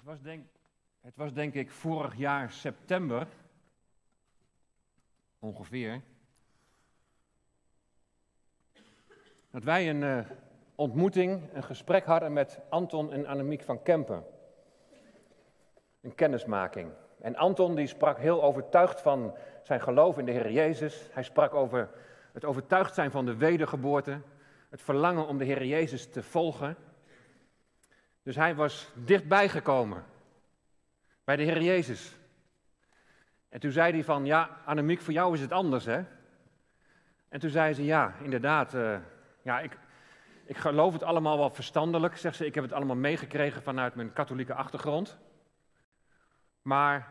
Het was, denk, het was denk ik vorig jaar september, ongeveer, dat wij een uh, ontmoeting, een gesprek hadden met Anton en Annemiek van Kempen. Een kennismaking. En Anton die sprak heel overtuigd van zijn geloof in de Heer Jezus. Hij sprak over het overtuigd zijn van de wedergeboorte, het verlangen om de Heer Jezus te volgen. Dus hij was dichtbij gekomen bij de Heer Jezus. En toen zei hij van, ja, Annemiek, voor jou is het anders, hè? En toen zei ze, ja, inderdaad, uh, ja, ik, ik geloof het allemaal wel verstandelijk, zegt ze. Ik heb het allemaal meegekregen vanuit mijn katholieke achtergrond. Maar,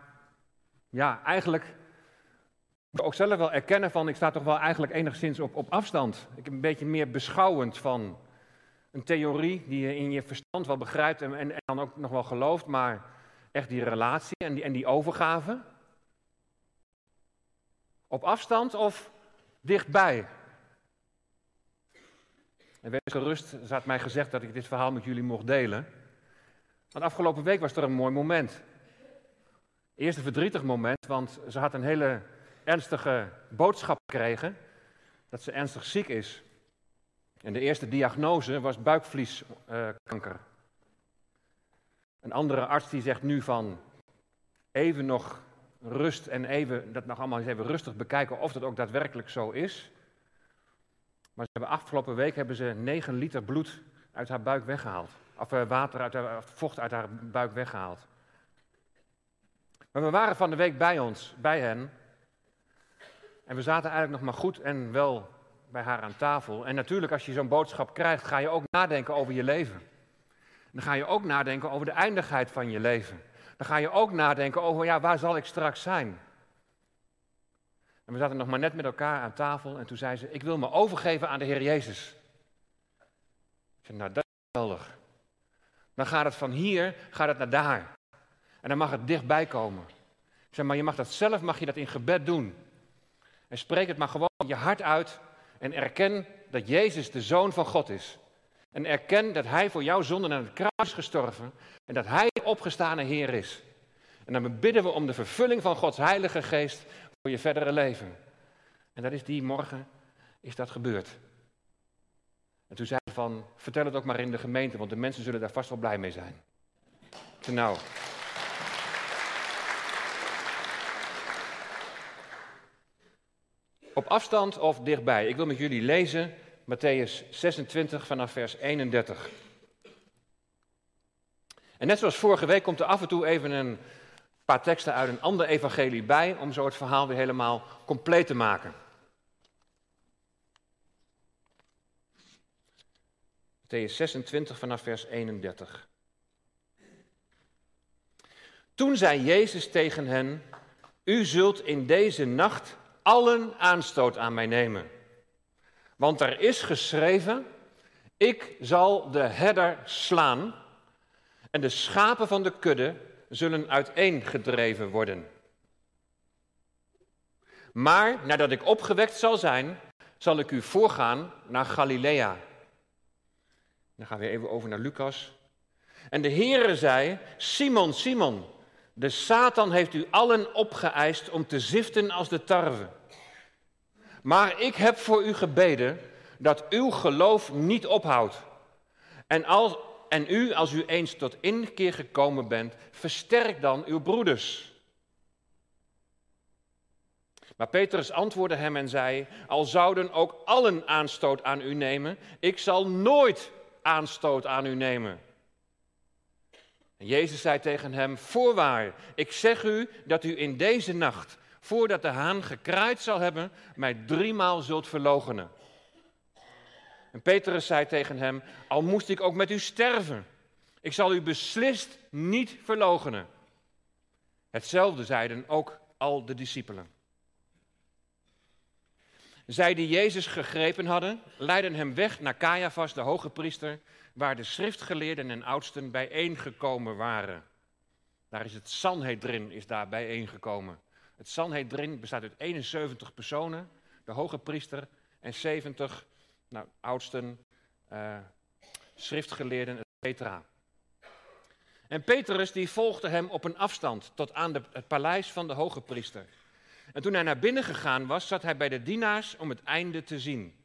ja, eigenlijk moet ook zelf wel erkennen van, ik sta toch wel eigenlijk enigszins op, op afstand. Ik heb een beetje meer beschouwend van een theorie die je in je verstand wel begrijpt en, en, dan ook nog wel gelooft, maar echt die relatie en die, en die overgave? Op afstand of dichtbij? En wees gerust, ze had mij gezegd dat ik dit verhaal met jullie mocht delen. Want afgelopen week was er een mooi moment. Eerst een verdrietig moment, want ze had een hele ernstige boodschap gekregen dat ze ernstig ziek is. En de eerste diagnose was buikvlieskanker. Een andere arts die zegt nu van even nog rust en even dat nog allemaal eens even rustig bekijken of dat ook daadwerkelijk zo is. Maar ze hebben afgelopen week hebben ze 9 liter bloed uit haar buik weggehaald. Of eh, water uit haar, vocht uit haar buik weggehaald. Maar we waren van de week bij ons, bij hen. En we zaten eigenlijk nog maar goed en wel bij haar aan tafel. En natuurlijk, als je zo'n boodschap krijgt, ga je ook nadenken over je leven. Dan ga je ook nadenken over de eindigheid van je leven. Dan ga je ook nadenken over, ja, waar zal ik straks zijn? En we zaten nog maar net met elkaar aan tafel en toen zei ze, ik wil me overgeven aan de Heer Jezus. Ik zei, nou, dat is geweldig. Dan gaat het van hier, gaat het naar daar. En dan mag het dichtbij komen. Ik zei, maar je mag dat zelf, mag je dat in gebed doen. En spreek het maar gewoon je hart uit en erken dat Jezus de Zoon van God is. En erken dat Hij voor jouw zonde aan het kruis is gestorven en dat Hij opgestane Heer is. En dan bidden we om de vervulling van Gods Heilige Geest voor je verdere leven. En dat is die morgen, is dat gebeurd. En toen zei hij van, vertel het ook maar in de gemeente, want de mensen zullen daar vast wel blij mee zijn. Ik nou... Op afstand of dichtbij. Ik wil met jullie lezen Matthäus 26 vanaf vers 31. En net zoals vorige week komt er af en toe even een paar teksten uit een ander evangelie bij, om zo het verhaal weer helemaal compleet te maken. Matthäus 26 vanaf vers 31. Toen zei Jezus tegen hen: U zult in deze nacht allen aanstoot aan mij nemen. Want er is geschreven: Ik zal de herder slaan en de schapen van de kudde zullen uiteengedreven worden. Maar nadat ik opgewekt zal zijn, zal ik u voorgaan naar Galilea. Dan gaan we even over naar Lucas. En de Heere zei: Simon, Simon, de Satan heeft u allen opgeëist om te ziften als de tarwe. Maar ik heb voor u gebeden dat uw geloof niet ophoudt. En, als, en u, als u eens tot inkeer gekomen bent, versterk dan uw broeders. Maar Petrus antwoordde hem en zei: Al zouden ook allen aanstoot aan u nemen, ik zal nooit aanstoot aan u nemen. En Jezus zei tegen hem: Voorwaar, ik zeg u dat u in deze nacht, voordat de haan gekraaid zal hebben, mij driemaal zult verloochenen. En Petrus zei tegen hem: Al moest ik ook met u sterven, ik zal u beslist niet verloochenen. Hetzelfde zeiden ook al de discipelen. Zij die Jezus gegrepen hadden, leidden hem weg naar Caiaphas, de hoge priester, waar de schriftgeleerden en oudsten bijeengekomen waren. Daar is het Sanhedrin is daar bijeengekomen. Het Sanhedrin bestaat uit 71 personen, de hoge priester en 70 nou, oudsten, uh, schriftgeleerden, etc. En Petrus die volgde hem op een afstand tot aan de, het paleis van de hoge priester. En toen hij naar binnen gegaan was, zat hij bij de dienaars om het einde te zien.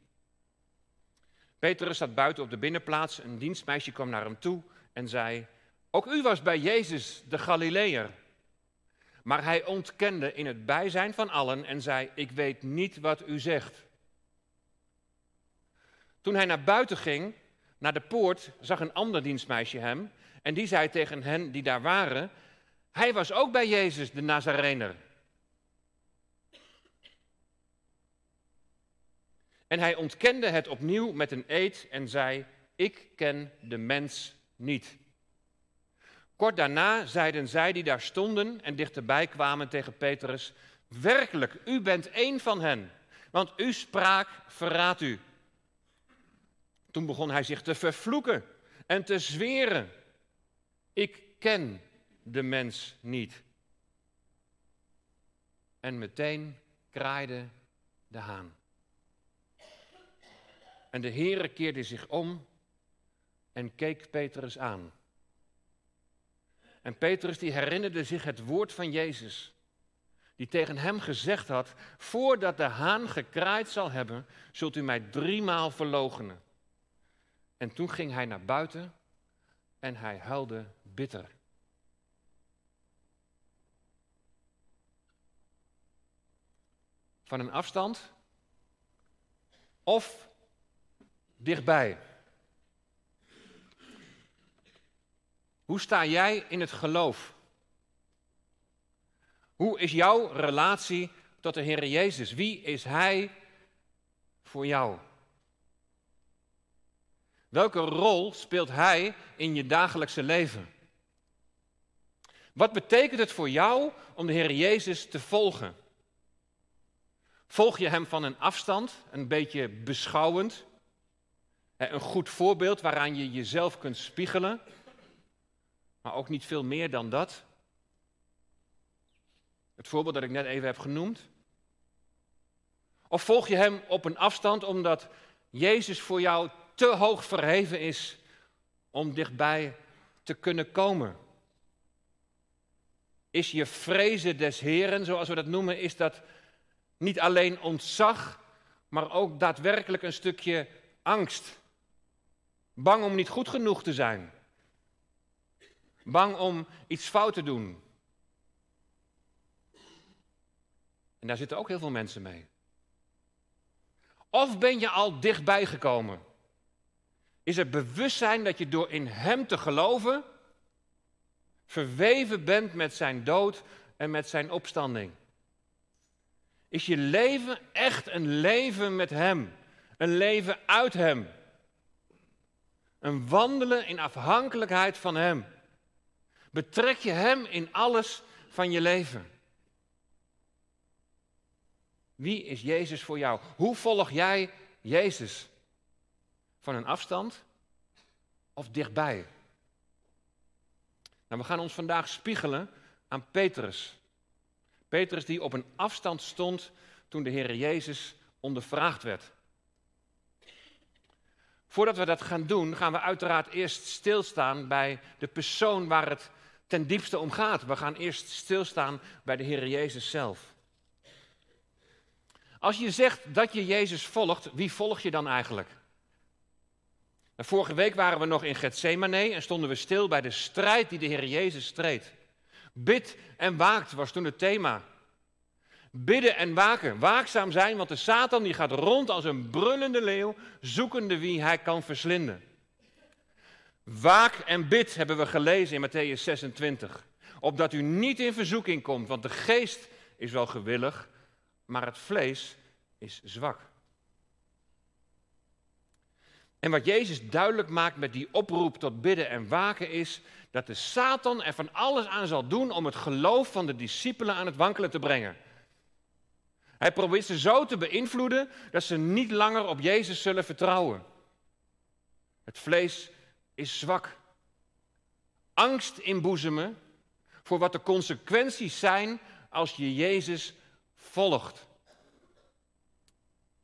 Petrus zat buiten op de binnenplaats. Een dienstmeisje kwam naar hem toe en zei: Ook u was bij Jezus de Galileër. Maar hij ontkende in het bijzijn van allen en zei: Ik weet niet wat u zegt. Toen hij naar buiten ging, naar de poort, zag een ander dienstmeisje hem. En die zei tegen hen die daar waren: Hij was ook bij Jezus de Nazarener. En hij ontkende het opnieuw met een eed en zei: Ik ken de mens niet. Kort daarna zeiden zij die daar stonden en dichterbij kwamen tegen Petrus: Werkelijk, u bent een van hen, want uw spraak verraadt u. Toen begon hij zich te vervloeken en te zweren: Ik ken de mens niet. En meteen kraaide de haan. En de Heere keerde zich om en keek Petrus aan. En Petrus die herinnerde zich het woord van Jezus, die tegen hem gezegd had, voordat de haan gekraaid zal hebben, zult u mij driemaal verloochenen. En toen ging hij naar buiten en hij huilde bitter. Van een afstand of dichtbij. Hoe sta jij in het geloof? Hoe is jouw relatie tot de Heer Jezus? Wie is Hij voor jou? Welke rol speelt Hij in je dagelijkse leven? Wat betekent het voor jou om de Heer Jezus te volgen? Volg je Hem van een afstand, een beetje beschouwend? Een goed voorbeeld waaraan je jezelf kunt spiegelen, maar ook niet veel meer dan dat. Het voorbeeld dat ik net even heb genoemd. Of volg je Hem op een afstand omdat Jezus voor jou te hoog verheven is om dichtbij te kunnen komen? Is je vrezen des Heren, zoals we dat noemen, is dat niet alleen ontzag, maar ook daadwerkelijk een stukje angst? Bang om niet goed genoeg te zijn. Bang om iets fout te doen. En daar zitten ook heel veel mensen mee. Of ben je al dichtbij gekomen? Is het bewustzijn dat je door in Hem te geloven verweven bent met Zijn dood en met Zijn opstanding? Is je leven echt een leven met Hem? Een leven uit Hem? Een wandelen in afhankelijkheid van Hem. Betrek je Hem in alles van je leven. Wie is Jezus voor jou? Hoe volg jij Jezus? Van een afstand of dichtbij? Nou, we gaan ons vandaag spiegelen aan Petrus. Petrus die op een afstand stond toen de Heer Jezus ondervraagd werd. Voordat we dat gaan doen, gaan we uiteraard eerst stilstaan bij de persoon waar het ten diepste om gaat. We gaan eerst stilstaan bij de Heer Jezus zelf. Als je zegt dat je Jezus volgt, wie volg je dan eigenlijk? Nou, vorige week waren we nog in Gethsemane en stonden we stil bij de strijd die de Heer Jezus streed. Bid en waakt was toen het thema. Bidden en waken. Waakzaam zijn, want de Satan die gaat rond als een brullende leeuw, zoekende wie hij kan verslinden. Waak en bid hebben we gelezen in Matthäus 26. Opdat u niet in verzoeking komt, want de geest is wel gewillig, maar het vlees is zwak. En wat Jezus duidelijk maakt met die oproep tot bidden en waken is dat de Satan er van alles aan zal doen om het geloof van de discipelen aan het wankelen te brengen. Hij probeert ze zo te beïnvloeden dat ze niet langer op Jezus zullen vertrouwen. Het vlees is zwak. Angst inboezemen voor wat de consequenties zijn als je Jezus volgt.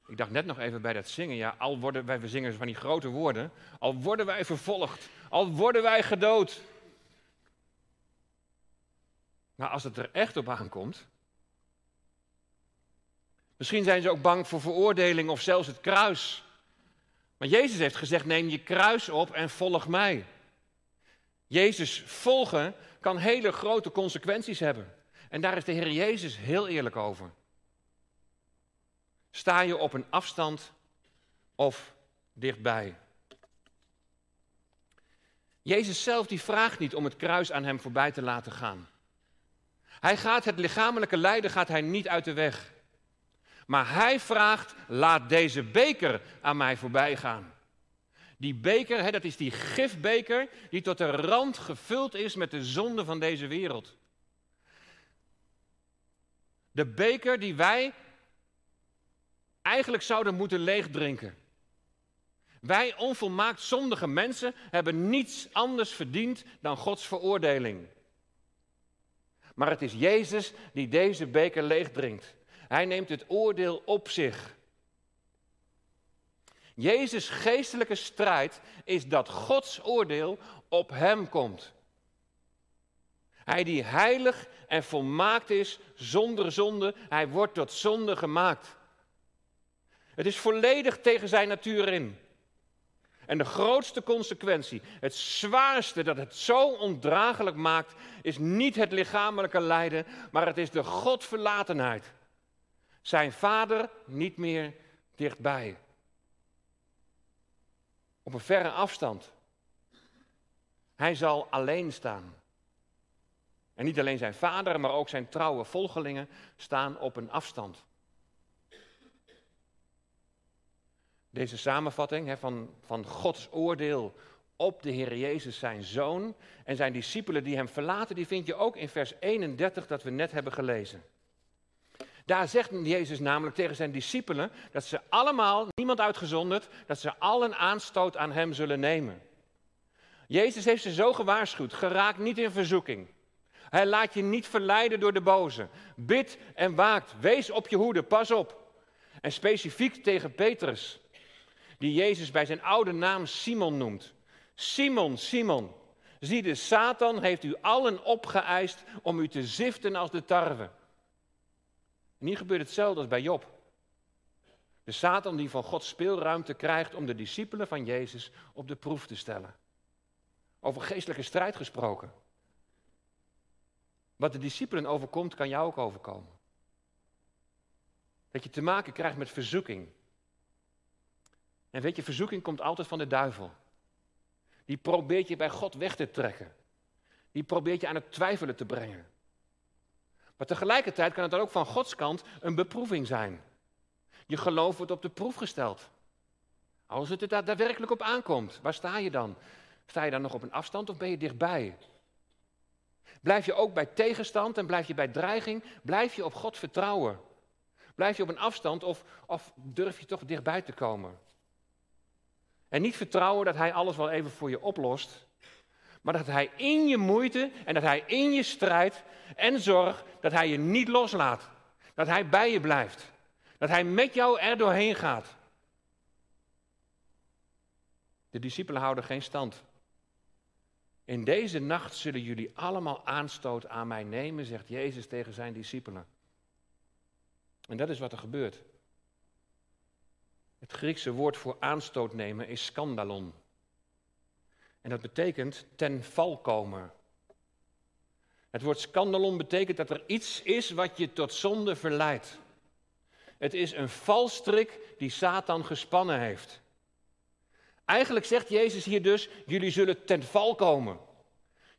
Ik dacht net nog even bij dat zingen, ja, al worden wij, we zingen van die grote woorden, al worden wij vervolgd, al worden wij gedood. Maar als het er echt op aankomt. Misschien zijn ze ook bang voor veroordeling of zelfs het kruis. Maar Jezus heeft gezegd: neem je kruis op en volg mij. Jezus volgen kan hele grote consequenties hebben. En daar is de Heer Jezus heel eerlijk over. Sta je op een afstand of dichtbij? Jezus zelf die vraagt niet om het kruis aan hem voorbij te laten gaan. Hij gaat het lichamelijke lijden gaat hij niet uit de weg. Maar hij vraagt, laat deze beker aan mij voorbij gaan. Die beker, hè, dat is die gifbeker die tot de rand gevuld is met de zonde van deze wereld. De beker die wij eigenlijk zouden moeten leegdrinken. Wij onvolmaakt zondige mensen hebben niets anders verdiend dan Gods veroordeling. Maar het is Jezus die deze beker leegdrinkt. Hij neemt het oordeel op zich. Jezus' geestelijke strijd is dat Gods oordeel op hem komt. Hij die heilig en volmaakt is, zonder zonde, hij wordt tot zonde gemaakt. Het is volledig tegen zijn natuur in. En de grootste consequentie, het zwaarste dat het zo ondraaglijk maakt, is niet het lichamelijke lijden, maar het is de Godverlatenheid. Zijn vader niet meer dichtbij. Op een verre afstand. Hij zal alleen staan. En niet alleen zijn vader, maar ook zijn trouwe volgelingen staan op een afstand. Deze samenvatting van, van Gods oordeel op de Heer Jezus, zijn zoon, en zijn discipelen die hem verlaten, die vind je ook in vers 31 dat we net hebben gelezen. Daar zegt Jezus namelijk tegen zijn discipelen dat ze allemaal, niemand uitgezonderd, dat ze allen aanstoot aan hem zullen nemen. Jezus heeft ze zo gewaarschuwd, geraak niet in verzoeking. Hij laat je niet verleiden door de boze. Bid en waakt, wees op je hoede, pas op. En specifiek tegen Petrus, die Jezus bij zijn oude naam Simon noemt. Simon, Simon, zie de Satan heeft u allen opgeëist om u te ziften als de tarwe. En hier gebeurt hetzelfde als bij Job. De Satan die van God speelruimte krijgt om de discipelen van Jezus op de proef te stellen. Over geestelijke strijd gesproken. Wat de discipelen overkomt, kan jou ook overkomen. Dat je te maken krijgt met verzoeking. En weet je, verzoeking komt altijd van de duivel. Die probeert je bij God weg te trekken. Die probeert je aan het twijfelen te brengen. Maar tegelijkertijd kan het dan ook van Gods kant een beproeving zijn. Je geloof wordt op de proef gesteld. Als het er daadwerkelijk op aankomt, waar sta je dan? Sta je dan nog op een afstand of ben je dichtbij? Blijf je ook bij tegenstand en blijf je bij dreiging? Blijf je op God vertrouwen? Blijf je op een afstand of, of durf je toch dichtbij te komen? En niet vertrouwen dat Hij alles wel even voor je oplost, maar dat Hij in je moeite en dat Hij in je strijd en zorg dat Hij je niet loslaat. Dat Hij bij je blijft. Dat Hij met jou er doorheen gaat. De discipelen houden geen stand. In deze nacht zullen jullie allemaal aanstoot aan mij nemen, zegt Jezus tegen zijn discipelen. En dat is wat er gebeurt. Het Griekse woord voor aanstoot nemen is skandalon. En dat betekent ten val komen. Het woord skandalon betekent dat er iets is wat je tot zonde verleidt. Het is een valstrik die Satan gespannen heeft. Eigenlijk zegt Jezus hier dus: jullie zullen ten val komen.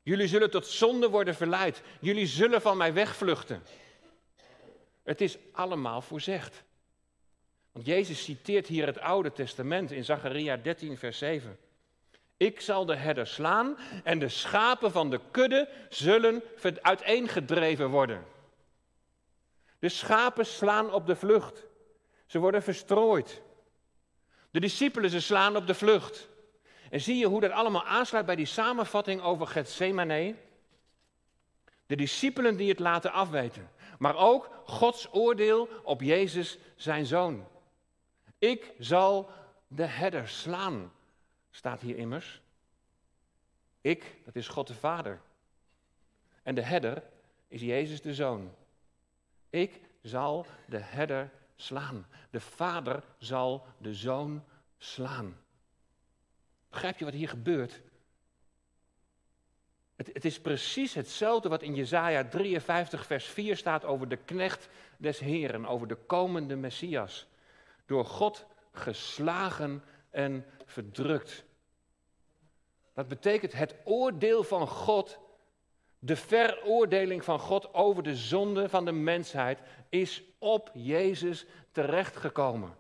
Jullie zullen tot zonde worden verleid. Jullie zullen van mij wegvluchten. Het is allemaal voorzegd. Want Jezus citeert hier het Oude Testament in Zacharia 13, vers 7. Ik zal de herder slaan en de schapen van de kudde zullen uiteengedreven worden. De schapen slaan op de vlucht. Ze worden verstrooid. De discipelen ze slaan op de vlucht. En zie je hoe dat allemaal aansluit bij die samenvatting over Gethsemane? De discipelen die het laten afweten. Maar ook Gods oordeel op Jezus, zijn zoon. Ik zal de herder slaan, staat hier immers. Ik, dat is God de Vader. En de herder is Jezus de zoon. Ik zal de herder slaan. De vader zal de zoon slaan. Begrijp je wat hier gebeurt? Het, het, is precies hetzelfde wat in Jesaja 53, vers 4 staat over de knecht des Heren, over de komende Messias. Door God geslagen en verdrukt. Dat betekent het oordeel van God, de veroordeling van God over de zonde van de mensheid, is op Jezus terechtgekomen.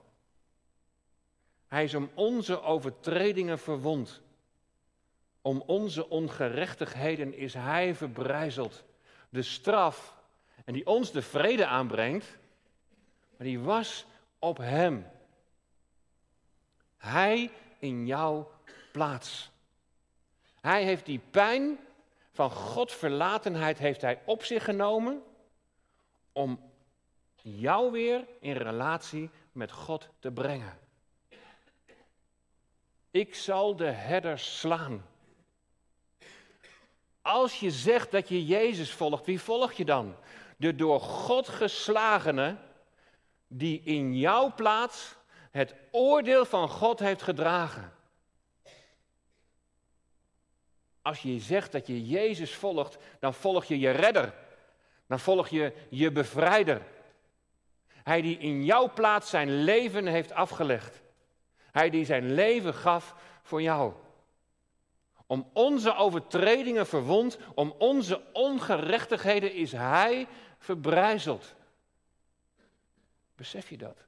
Hij is om onze overtredingen verwond. Om onze ongerechtigheden is Hij verbrijzeld. De straf, en die ons de vrede aanbrengt, maar die was op Hem. Hij in jouw plaats. Hij heeft die pijn van Godverlatenheid heeft hij op zich genomen om jou weer in relatie met God te brengen. Ik zal de herder slaan. Als je zegt dat je Jezus volgt, wie volg je dan? De door God geslagene die in jouw plaats het oordeel van God heeft gedragen. Als je zegt dat je Jezus volgt, dan volg je je redder. Dan volg je je bevrijder. Hij die in jouw plaats zijn leven heeft afgelegd. Hij die zijn leven gaf voor jou. Om onze overtredingen verwond, om onze ongerechtigheden is Hij verbrijzeld. Besef je dat?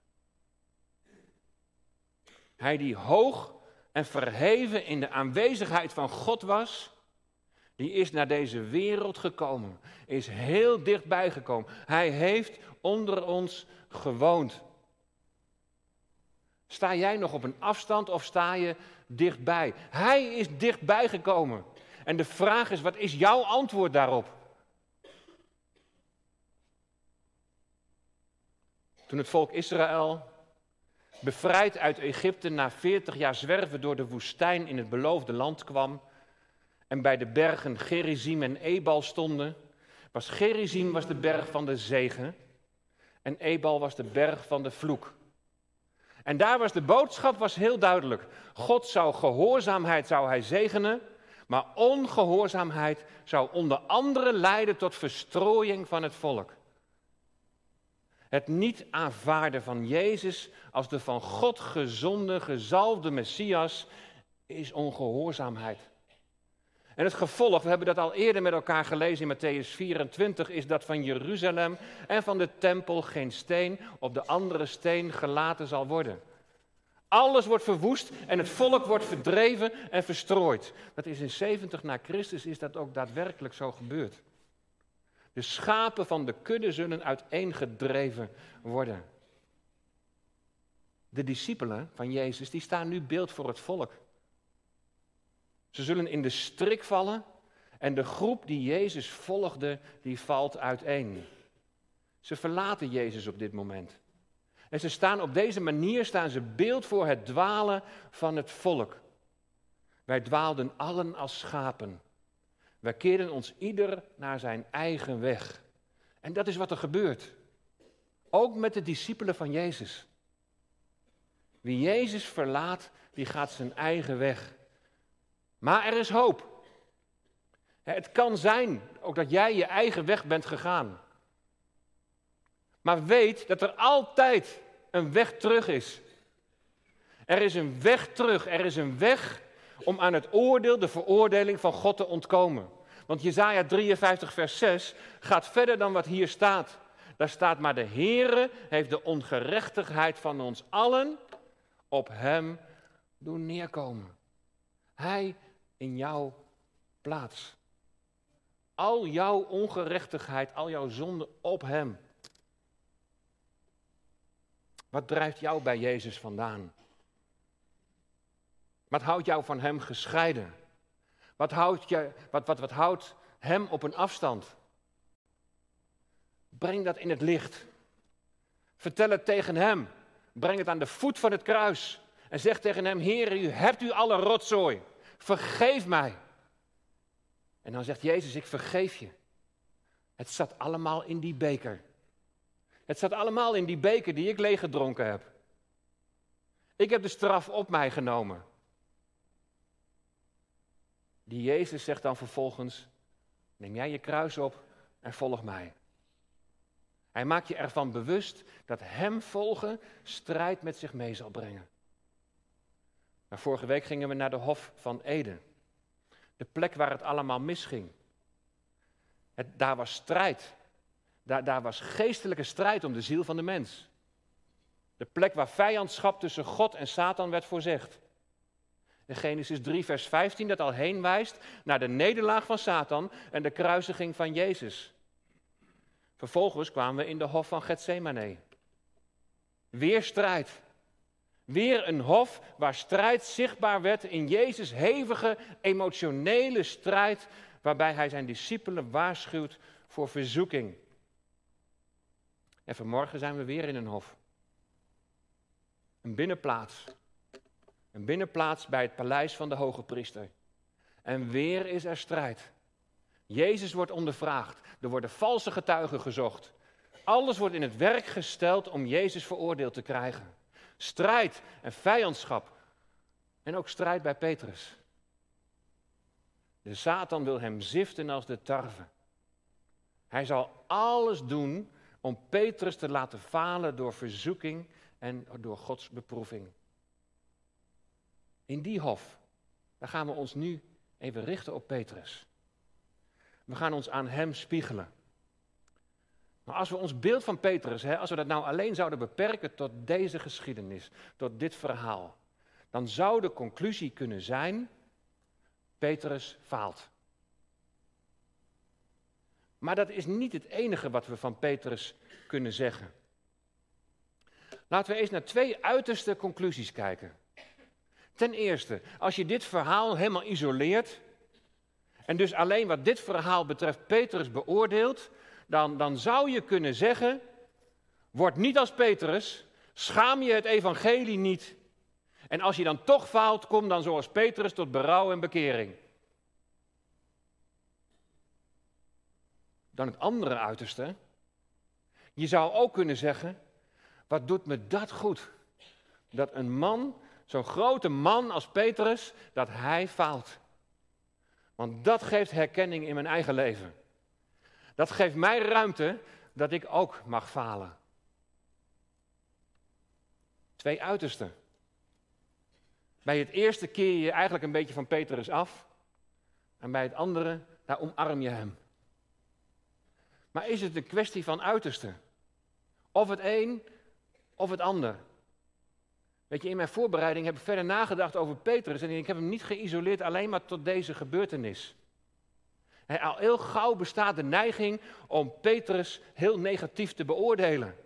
Hij die hoog en verheven in de aanwezigheid van God was, die is naar deze wereld gekomen, is heel dichtbij gekomen. Hij heeft onder ons gewoond. Sta jij nog op een afstand of sta je dichtbij? Hij is dichtbij gekomen. En de vraag is, wat is jouw antwoord daarop? Toen het volk Israël bevrijd uit Egypte na 40 jaar zwerven door de woestijn in het beloofde land kwam en bij de bergen Gerizim en Ebal stonden, was Gerizim was de berg van de zegen en Ebal was de berg van de vloek. En daar was de boodschap was heel duidelijk. God zou gehoorzaamheid zou hij zegenen, maar ongehoorzaamheid zou onder andere leiden tot verstrooiing van het volk. Het niet aanvaarden van Jezus als de van God gezonde, gezalfde Messias is ongehoorzaamheid. En het gevolg, we hebben dat al eerder met elkaar gelezen in Matthäus 24, is dat van Jeruzalem en van de tempel geen steen op de andere steen gelaten zal worden. Alles wordt verwoest en het volk wordt verdreven en verstrooid. Dat is in 70 na Christus is dat ook daadwerkelijk zo gebeurd. De schapen van de kudde zullen uiteengedreven worden. De discipelen van Jezus, die staan nu beeld voor het volk. Ze zullen in de strik vallen en de groep die Jezus volgde, die valt uiteen. Ze verlaten Jezus op dit moment. En ze staan op deze manier staan ze beeld voor het dwalen van het volk. Wij dwaalden allen als schapen. Wij keerden ons ieder naar zijn eigen weg. En dat is wat er gebeurt. Ook met de discipelen van Jezus. Wie Jezus verlaat, die gaat zijn eigen weg. Maar er is hoop. Het kan zijn ook dat jij je eigen weg bent gegaan. Maar weet dat er altijd een weg terug is. Er is een weg terug. Er is een weg om aan het oordeel, de veroordeling van God te ontkomen. Want Jezaja 53, vers 6 gaat verder dan wat hier staat. Daar staat, maar de Heere heeft de ongerechtigheid van ons allen op hem doen neerkomen. Hij in jouw plaats. Al jouw ongerechtigheid, al jouw zonde op hem. Wat drijft jou bij Jezus vandaan? Wat houdt jou van Hem gescheiden? Wat houdt, je, wat, wat, wat houdt Hem op een afstand? Breng dat in het licht. Vertel het tegen Hem. Breng het aan de voet van het kruis. En zeg tegen Hem, Heer, u hebt u alle rotzooi. Vergeef mij. En dan zegt Jezus, ik vergeef je. Het zat allemaal in die beker. Het zat allemaal in die beker die ik leeggedronken heb. Ik heb de straf op mij genomen. Die Jezus zegt dan vervolgens: Neem jij je kruis op en volg mij. Hij maakt je ervan bewust dat Hem volgen strijd met zich mee zal brengen. Vorige week gingen we naar de Hof van Eden. De plek waar het allemaal misging. Daar was strijd. Daar, daar was geestelijke strijd om de ziel van de mens. De plek waar vijandschap tussen God en Satan werd voorzegd. In Genesis 3, vers 15, dat al heen wijst naar de nederlaag van Satan en de kruisiging van Jezus. Vervolgens kwamen we in de hof van Gethsemane. Weer strijd. Weer een hof waar strijd zichtbaar werd in Jezus' hevige emotionele strijd, waarbij hij zijn discipelen waarschuwt voor verzoeking. En vanmorgen zijn we weer in een hof. Een binnenplaats. Een binnenplaats bij het paleis van de hoge priester. En weer is er strijd. Jezus wordt ondervraagd. Er worden valse getuigen gezocht. Alles wordt in het werk gesteld om Jezus veroordeeld te krijgen. Strijd en vijandschap. En ook strijd bij Petrus. De Satan wil hem ziften als de tarwe. Hij zal alles doen om Petrus te laten falen door verzoeking en door Gods beproeving. In die hof, daar gaan we ons nu even richten op Petrus. We gaan ons aan hem spiegelen. Maar als we ons beeld van Petrus, hè, als we dat nou alleen zouden beperken tot deze geschiedenis, tot dit verhaal, dan zou de conclusie kunnen zijn, Petrus faalt. Maar dat is niet het enige wat we van Petrus kunnen zeggen. Laten we eens naar twee uiterste conclusies kijken. Ten eerste, als je dit verhaal helemaal isoleert en dus alleen wat dit verhaal betreft Petrus beoordeelt, dan, dan zou je kunnen zeggen, word niet als Petrus, schaam je het evangelie niet. En als je dan toch faalt, kom dan zoals Petrus tot berouw en bekering. Dan het andere uiterste. Je zou ook kunnen zeggen, wat doet me dat goed? Dat een man, zo'n grote man als Petrus, dat hij faalt. Want dat geeft herkenning in mijn eigen leven. Dat geeft mij ruimte dat ik ook mag falen. Twee uitersten. Bij het eerste keer je eigenlijk een beetje van Petrus af. En bij het andere, daar omarm je hem. Maar is het een kwestie van uitersten? Of het een of het ander? Weet je, in mijn voorbereiding heb ik verder nagedacht over Petrus en ik heb hem niet geïsoleerd alleen maar tot deze gebeurtenis. al heel gauw bestaat de neiging om Petrus heel negatief te beoordelen.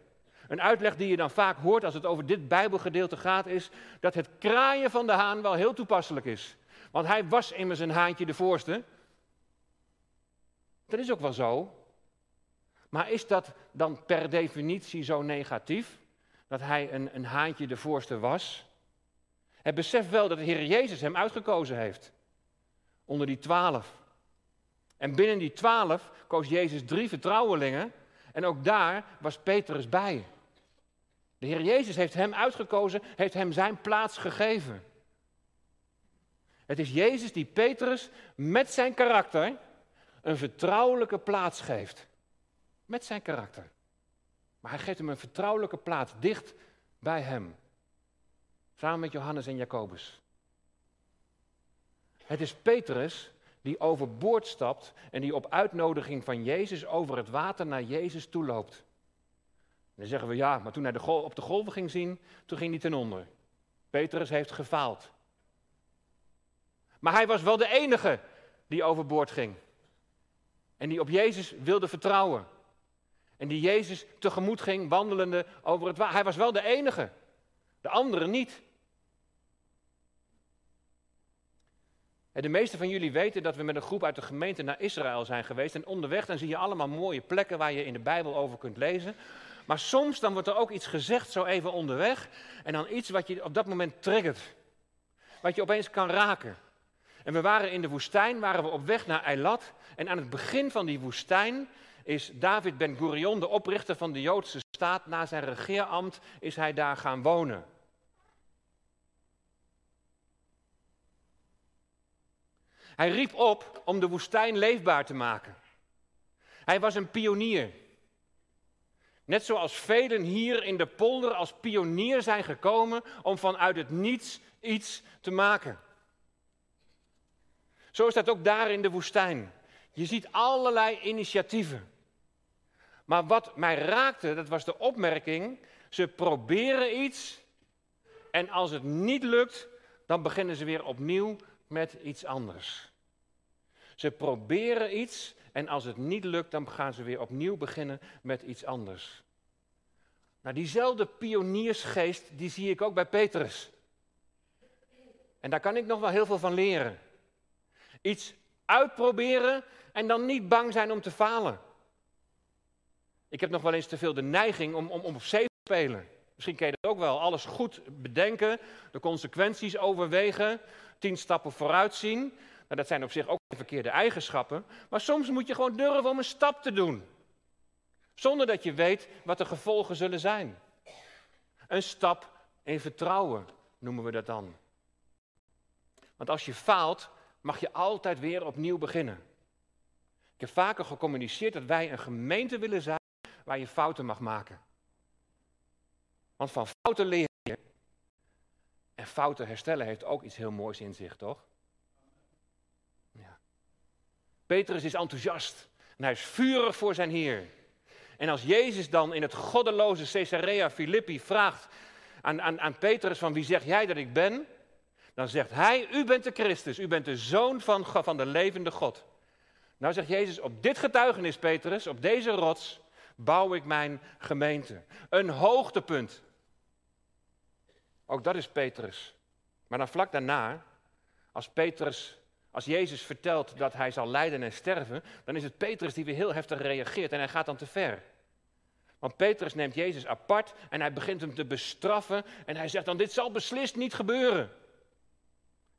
Een uitleg die je dan vaak hoort als het over dit Bijbelgedeelte gaat, is dat het kraaien van de haan wel heel toepasselijk is. Want hij was immers een haantje de voorste. Dat is ook wel zo. Maar is dat dan per definitie zo negatief? Dat hij een, een haantje de voorste was? Het beseft wel dat de Heer Jezus hem uitgekozen heeft. Onder die twaalf. En binnen die twaalf koos Jezus drie vertrouwelingen. En ook daar was Petrus bij. De Heer Jezus heeft hem uitgekozen, heeft hem zijn plaats gegeven. Het is Jezus die Petrus met zijn karakter een vertrouwelijke plaats geeft. Met zijn karakter. Maar hij geeft hem een vertrouwelijke plaats dicht bij hem. Samen met Johannes en Jacobus. Het is Petrus die overboord stapt en die op uitnodiging van Jezus over het water naar Jezus toeloopt. En dan zeggen we ja, maar toen hij op de golven ging zien, toen ging hij ten onder. Petrus heeft gefaald. Maar hij was wel de enige die overboord ging. En die op Jezus wilde vertrouwen. En die Jezus tegemoet ging, wandelende over het water. Hij was wel de enige, de anderen niet. En de meeste van jullie weten dat we met een groep uit de gemeente naar Israël zijn geweest. En onderweg dan zie je allemaal mooie plekken waar je in de Bijbel over kunt lezen. Maar soms dan wordt er ook iets gezegd zo even onderweg. En dan iets wat je op dat moment triggert. Wat je opeens kan raken. En we waren in de woestijn, waren we op weg naar Eilat. En aan het begin van die woestijn is David Ben Gurion, de oprichter van de Joodse staat, na zijn regeerambt is hij daar gaan wonen. Hij riep op om de woestijn leefbaar te maken. Hij was een pionier. Net zoals velen hier in de polder als pionier zijn gekomen om vanuit het niets iets te maken. Zo is dat ook daar in de woestijn. Je ziet allerlei initiatieven. Maar wat mij raakte, dat was de opmerking, ze proberen iets en als het niet lukt, dan beginnen ze weer opnieuw met iets anders. Ze proberen iets en als het niet lukt, dan gaan ze weer opnieuw beginnen met iets anders. Nou, diezelfde pioniersgeest, die zie ik ook bij Petrus. En daar kan ik nog wel heel veel van leren. Iets uitproberen en dan niet bang zijn om te falen. Ik heb nog wel eens te veel de neiging om, om, om op zee te spelen. Misschien ken je dat ook wel. Alles goed bedenken, de consequenties overwegen, tien stappen vooruit zien. Nou, dat zijn op zich ook verkeerde eigenschappen. Maar soms moet je gewoon durven om een stap te doen. Zonder dat je weet wat de gevolgen zullen zijn. Een stap in vertrouwen noemen we dat dan. Want als je faalt, mag je altijd weer opnieuw beginnen. Ik heb vaker gecommuniceerd dat wij een gemeente willen zijn waar je fouten mag maken. Want van fouten leer je. En fouten herstellen heeft ook iets heel moois in zich, toch? Ja. Petrus is enthousiast en hij is vurig voor zijn Heer. En als Jezus dan in het goddeloze Caesarea Philippi vraagt aan, aan, aan Petrus van wie zeg jij dat ik ben? Dan zegt hij, u bent de Christus, u bent de zoon van, van de levende God. Nou zegt Jezus, op dit getuigenis Petrus, op deze rots, bouw ik mijn gemeente. Een hoogtepunt. Ook dat is Petrus. Maar dan vlak daarna, als Petrus, als Jezus vertelt dat hij zal lijden en sterven, dan is het Petrus die weer heel heftig reageert en hij gaat dan te ver. Want Petrus neemt Jezus apart en hij begint hem te bestraffen en hij zegt dan, dit zal beslist niet gebeuren.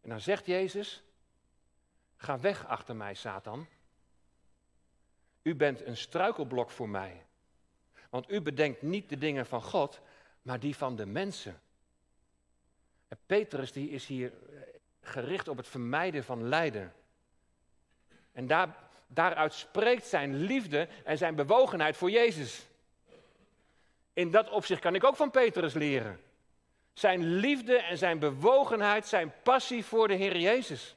En dan zegt Jezus, ga weg achter mij, Satan. U bent een struikelblok voor mij. Want u bedenkt niet de dingen van God, maar die van de mensen. En Petrus die is hier eh, gericht op het vermijden van lijden. En daar, daaruit spreekt zijn liefde en zijn bewogenheid voor Jezus. In dat opzicht kan ik ook van Petrus leren. Zijn liefde en zijn bewogenheid, zijn passie voor de Heer Jezus.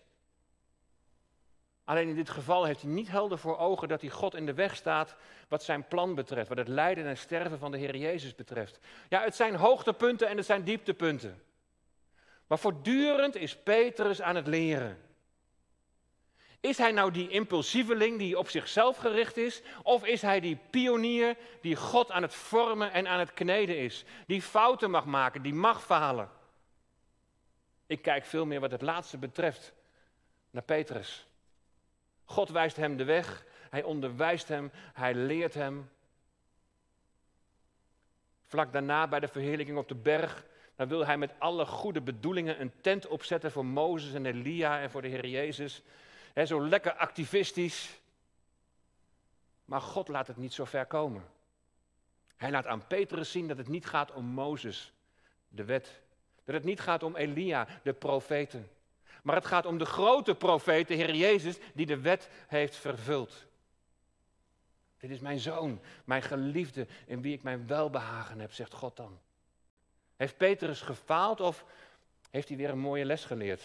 Alleen in dit geval heeft hij niet helder voor ogen dat hij God in de weg staat wat zijn plan betreft, wat het lijden en sterven van de Heer Jezus betreft. Ja, het zijn hoogtepunten en het zijn dieptepunten. Maar voortdurend is Petrus aan het leren. Is hij nou die impulsieveling die op zichzelf gericht is? Of is hij die pionier die God aan het vormen en aan het kneden is? Die fouten mag maken, die mag falen. Ik kijk veel meer wat het laatste betreft naar Petrus. God wijst hem de weg, hij onderwijst hem, hij leert hem. Vlak daarna bij de verheerlijking op de berg, dan wil hij met alle goede bedoelingen een tent opzetten voor Mozes en Elia en voor de Heer Jezus. He, zo lekker activistisch. Maar God laat het niet zo ver komen. Hij laat aan Petrus zien dat het niet gaat om Mozes, de wet. Dat het niet gaat om Elia, de profeten. Maar het gaat om de grote profeet, de Heer Jezus, die de wet heeft vervuld. Dit is mijn zoon, mijn geliefde, in wie ik mijn welbehagen heb, zegt God dan. Heeft Petrus gefaald of heeft hij weer een mooie les geleerd?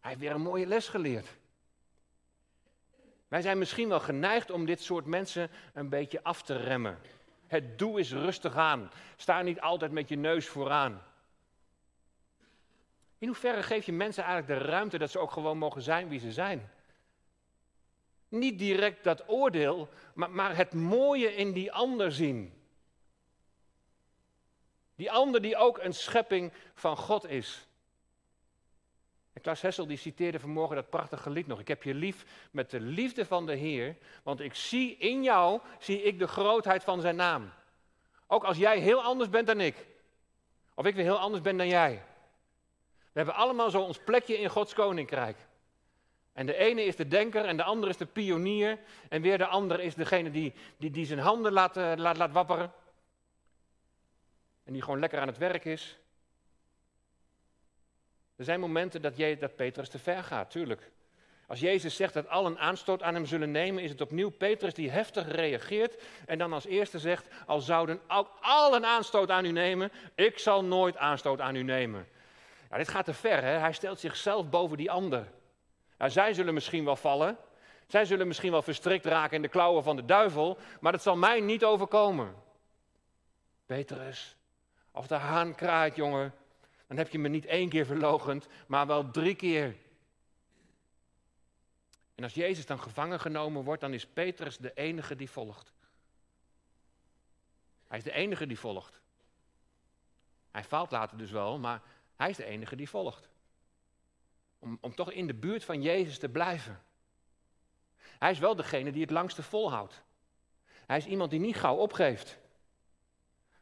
Hij heeft weer een mooie les geleerd. Wij zijn misschien wel geneigd om dit soort mensen een beetje af te remmen. Het doe is rustig aan. Sta niet altijd met je neus vooraan. In hoeverre geef je mensen eigenlijk de ruimte dat ze ook gewoon mogen zijn wie ze zijn? Niet direct dat oordeel, maar, maar het mooie in die ander zien. Die ander die ook een schepping van God is. En Klaas Hessel die citeerde vanmorgen dat prachtige lied nog. Ik heb je lief met de liefde van de Heer, want ik zie in jou, zie ik de grootheid van zijn naam. Ook als jij heel anders bent dan ik. Of ik weer heel anders ben dan jij. We hebben allemaal zo ons plekje in Gods koninkrijk. En de ene is de denker en de andere is de pionier. En weer de andere is degene die, die, die zijn handen laat, uh, laat, wapperen. En die gewoon lekker aan het werk is. Er zijn momenten dat, je, dat Petrus te ver gaat, tuurlijk. Als Jezus zegt dat allen aanstoot aan hem zullen nemen, is het opnieuw Petrus die heftig reageert en dan als eerste zegt, al zouden ook allen aanstoot aan u nemen, ik zal nooit aanstoot aan u nemen. Ja, dit gaat te ver, hè? hij stelt zichzelf boven die ander. Zij zullen misschien wel vallen, zij zullen misschien wel verstrikt raken in de klauwen van de duivel, maar dat zal mij niet overkomen. Petrus, als de haan kraait, jongen, dan heb je me niet één keer verlogend, maar wel drie keer. En als Jezus dan gevangen genomen wordt, dan is Petrus de enige die volgt. Hij is de enige die volgt. Hij faalt later dus wel, maar hij is de enige die volgt. Om, om toch in de buurt van Jezus te blijven. Hij is wel degene die het langste volhoudt. Hij is iemand die niet gauw opgeeft.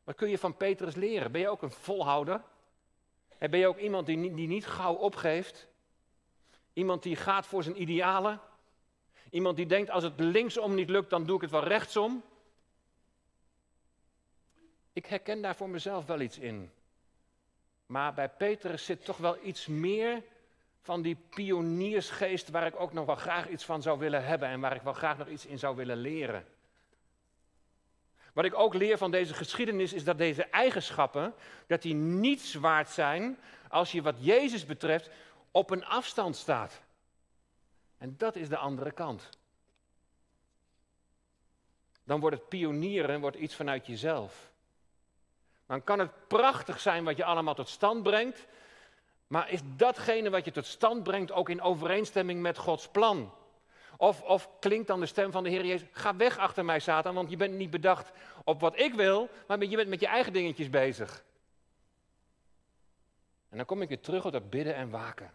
Wat kun je van Petrus leren? Ben je ook een volhouder? Ben je ook iemand die, die niet gauw opgeeft? Iemand die gaat voor zijn idealen? Iemand die denkt, als het linksom niet lukt, dan doe ik het wel rechtsom? Ik herken daar voor mezelf wel iets in. Maar bij Petrus zit toch wel iets meer van die pioniersgeest waar ik ook nog wel graag iets van zou willen hebben en waar ik wel graag nog iets in zou willen leren. Wat ik ook leer van deze geschiedenis is dat deze eigenschappen, dat die niets waard zijn als je wat Jezus betreft op een afstand staat. En dat is de andere kant. Dan wordt het pionieren wordt iets vanuit jezelf. Dan kan het prachtig zijn wat je allemaal tot stand brengt, maar is datgene wat je tot stand brengt ook in overeenstemming met Gods plan? Of, of klinkt dan de stem van de Heer Jezus, ga weg achter mij Satan, want je bent niet bedacht op wat ik wil, maar je bent met je eigen dingetjes bezig. En dan kom ik weer terug op dat bidden en waken.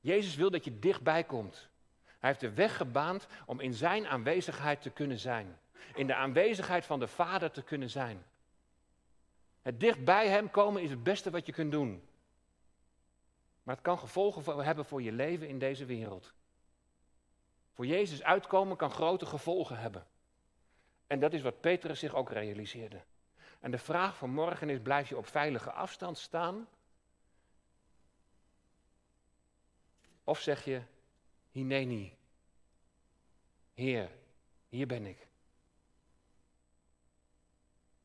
Jezus wil dat je dichtbij komt. Hij heeft de weg gebaand om in zijn aanwezigheid te kunnen zijn. In de aanwezigheid van de Vader te kunnen zijn. Het dicht bij Hem komen is het beste wat je kunt doen. Maar het kan gevolgen hebben voor je leven in deze wereld. Voor Jezus uitkomen kan grote gevolgen hebben. En dat is wat Petrus zich ook realiseerde. En de vraag van morgen is: blijf je op veilige afstand staan? Of zeg je: Hineni, Heer, hier ben ik.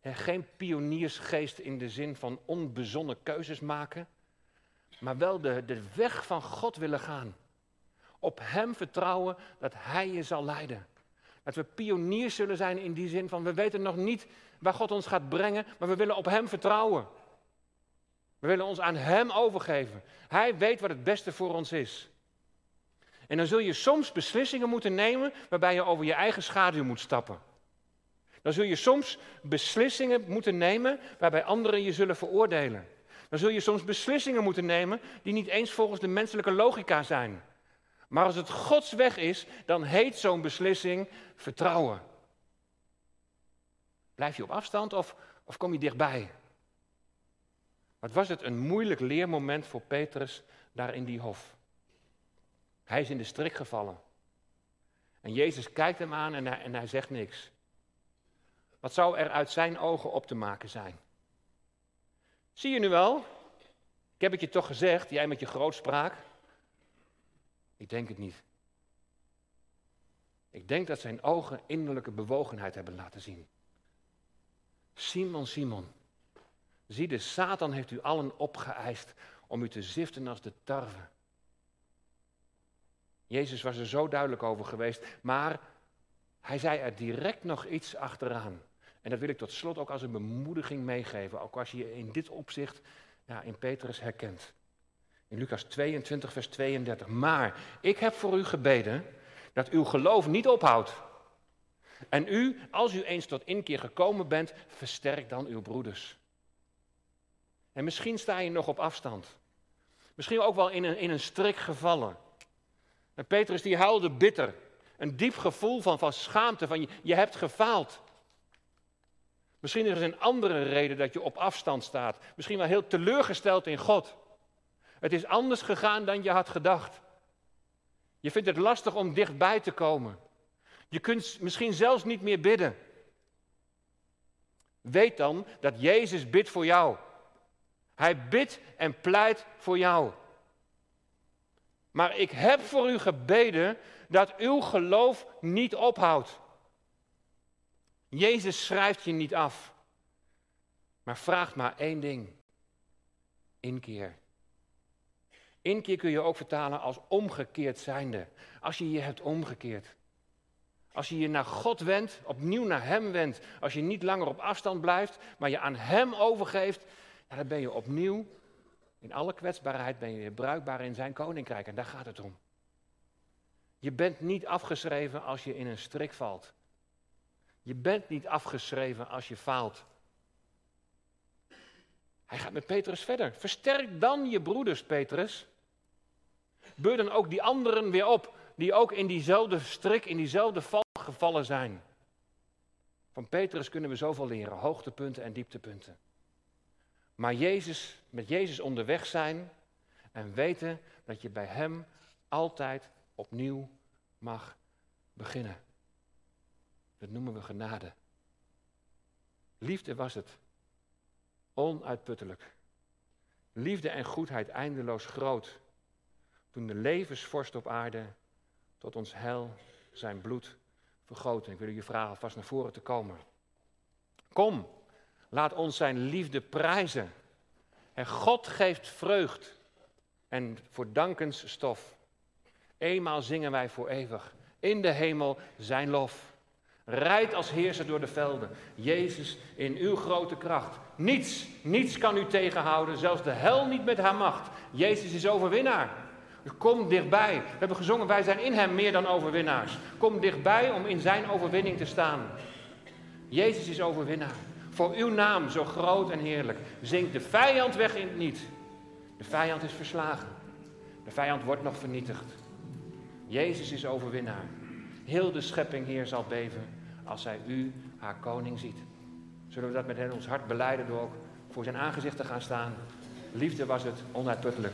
geen pioniersgeest in de zin van onbezonnen keuzes maken, maar wel de, de weg van God willen gaan. Op Hem vertrouwen dat Hij je zal leiden. Dat we pioniers zullen zijn in die zin van we weten nog niet waar God ons gaat brengen, maar we willen op Hem vertrouwen. We willen ons aan Hem overgeven. Hij weet wat het beste voor ons is. En dan zul je soms beslissingen moeten nemen waarbij je over je eigen schaduw moet stappen. Dan zul je soms beslissingen moeten nemen waarbij anderen je zullen veroordelen. Dan zul je soms beslissingen moeten nemen die niet eens volgens de menselijke logica zijn. Maar als het Gods weg is, dan heet zo'n beslissing vertrouwen. Blijf je op afstand of, of kom je dichtbij? Wat was het een moeilijk leermoment voor Petrus daar in die hof? Hij is in de strik gevallen. En Jezus kijkt hem aan en hij, en hij zegt niks. Wat zou er uit zijn ogen op te maken zijn? Zie je nu wel? Ik heb het je toch gezegd, jij met je grootspraak. Ik denk het niet. Ik denk dat zijn ogen innerlijke bewogenheid hebben laten zien. Simon, Simon, zie de Satan heeft u allen opgeëist om u te ziften als de tarwe. Jezus was er zo duidelijk over geweest, maar hij zei er direct nog iets achteraan. En dat wil ik tot slot ook als een bemoediging meegeven, ook als je je in dit opzicht ja, in Petrus herkent. In Lucas 22, vers 32. Maar ik heb voor u gebeden dat uw geloof niet ophoudt. En u, als u eens tot inkeer gekomen bent, versterk dan uw broeders. En misschien sta je nog op afstand. Misschien ook wel in een, in een strik gevallen. En Petrus die huilde bitter. Een diep gevoel van, van schaamte, van je, je hebt gefaald. Misschien is er een andere reden dat je op afstand staat. Misschien wel heel teleurgesteld in God. Het is anders gegaan dan je had gedacht. Je vindt het lastig om dichtbij te komen. Je kunt misschien zelfs niet meer bidden. Weet dan dat Jezus bidt voor jou. Hij bidt en pleit voor jou. Maar ik heb voor u gebeden dat uw geloof niet ophoudt. Jezus schrijft je niet af, maar vraagt maar één ding: inkeer. Inkeer kun je ook vertalen als omgekeerd zijnde. Als je je hebt omgekeerd. Als je je naar God wendt, opnieuw naar Hem wendt. Als je niet langer op afstand blijft, maar je aan Hem overgeeft. Dan ben je opnieuw, in alle kwetsbaarheid, ben je weer bruikbaar in Zijn koninkrijk. En daar gaat het om. Je bent niet afgeschreven als je in een strik valt. Je bent niet afgeschreven als je faalt. Hij gaat met Petrus verder. Versterk dan je broeders, Petrus. Beur dan ook die anderen weer op, die ook in diezelfde strik, in diezelfde val gevallen zijn. Van Petrus kunnen we zoveel leren, hoogtepunten en dieptepunten. Maar Jezus, met Jezus onderweg zijn en weten dat je bij Hem altijd opnieuw mag beginnen. Dat noemen we genade. Liefde was het. Onuitputtelijk. Liefde en goedheid eindeloos groot. Toen de levensvorst op aarde tot ons hel zijn bloed vergoten. Ik wil u vragen vast naar voren te komen. Kom, laat ons zijn liefde prijzen. En God geeft vreugd en voor dankens stof. Eenmaal zingen wij voor eeuwig in de hemel zijn lof. Rijd als heerser door de velden. Jezus in uw grote kracht. Niets, niets kan u tegenhouden, zelfs de hel niet met haar macht. Jezus is overwinnaar. Kom dichtbij. We hebben gezongen, wij zijn in hem meer dan overwinnaars. Kom dichtbij om in zijn overwinning te staan. Jezus is overwinnaar. Voor uw naam zo groot en heerlijk. Zingt de vijand weg in het niet. De vijand is verslagen. De vijand wordt nog vernietigd. Jezus is overwinnaar. Heel de schepping, Heer, zal beven als zij u, haar koning, ziet. Zullen we dat met hen ons hart beleiden door ook voor zijn aangezicht te gaan staan? Liefde was het onuitputtelijk.